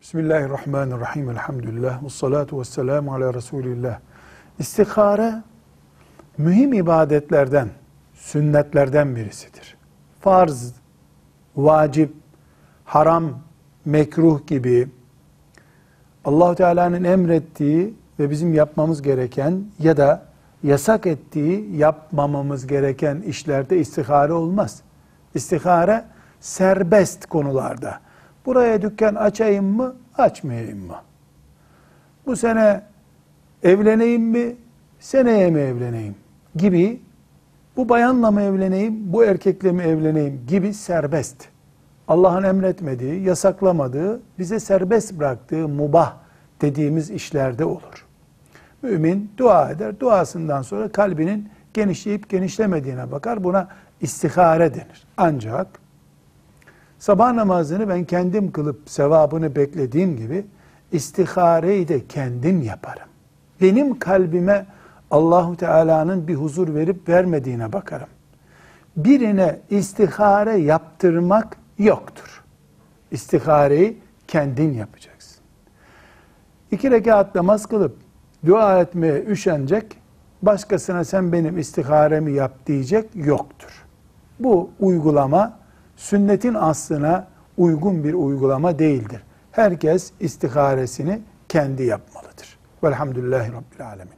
Bismillahirrahmanirrahim. Elhamdülillah. Ve salatu ve selamu ala Resulillah. İstihare mühim ibadetlerden, sünnetlerden birisidir. Farz, vacip, haram, mekruh gibi allah Teala'nın emrettiği ve bizim yapmamız gereken ya da yasak ettiği yapmamamız gereken işlerde istihare olmaz. İstihare serbest konularda. Buraya dükkan açayım mı, açmayayım mı? Bu sene evleneyim mi, seneye mi evleneyim gibi bu bayanla mı evleneyim, bu erkekle mi evleneyim gibi serbest. Allah'ın emretmediği, yasaklamadığı, bize serbest bıraktığı mubah dediğimiz işlerde olur. Mümin dua eder. Duasından sonra kalbinin genişleyip genişlemediğine bakar. Buna istihare denir. Ancak sabah namazını ben kendim kılıp sevabını beklediğim gibi istihareyi de kendim yaparım. Benim kalbime Allahu Teala'nın bir huzur verip vermediğine bakarım. Birine istihare yaptırmak yoktur. İstihareyi kendin yapacaksın. İki rekat namaz kılıp dua etmeye üşenecek, başkasına sen benim istiharemi yap diyecek yoktur. Bu uygulama sünnetin aslına uygun bir uygulama değildir. Herkes istiharesini kendi yapmalıdır. Velhamdülillahi Rabbil Alemin.